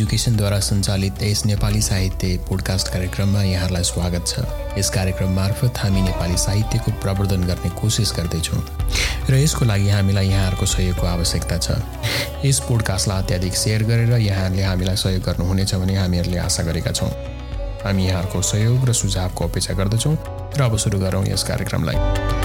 एजुकेसनद्वारा सञ्चालित यस नेपाली साहित्य पोडकास्ट कार्यक्रममा यहाँहरूलाई स्वागत छ। यस कार्यक्रम मार्फत हामी नेपाली साहित्यको प्रवर्धन गर्ने कोसिस गर्दैछौँ र यसको लागि हामीलाई यहाँहरूको सहयोगको आवश्यकता छ। यस पोडकास्टलाई अत्याधिक सेयर गरेर यहाँहरूले हामीलाई सहयोग गर्नुहुनेछ भने हामीहरूले आशा गरेका छौँ। हामी यहाँहरूको सहयोग र सुझावको अपेक्षा गर्दछौँ र अब सुरु गरौँ यस कार्यक्रमलाई।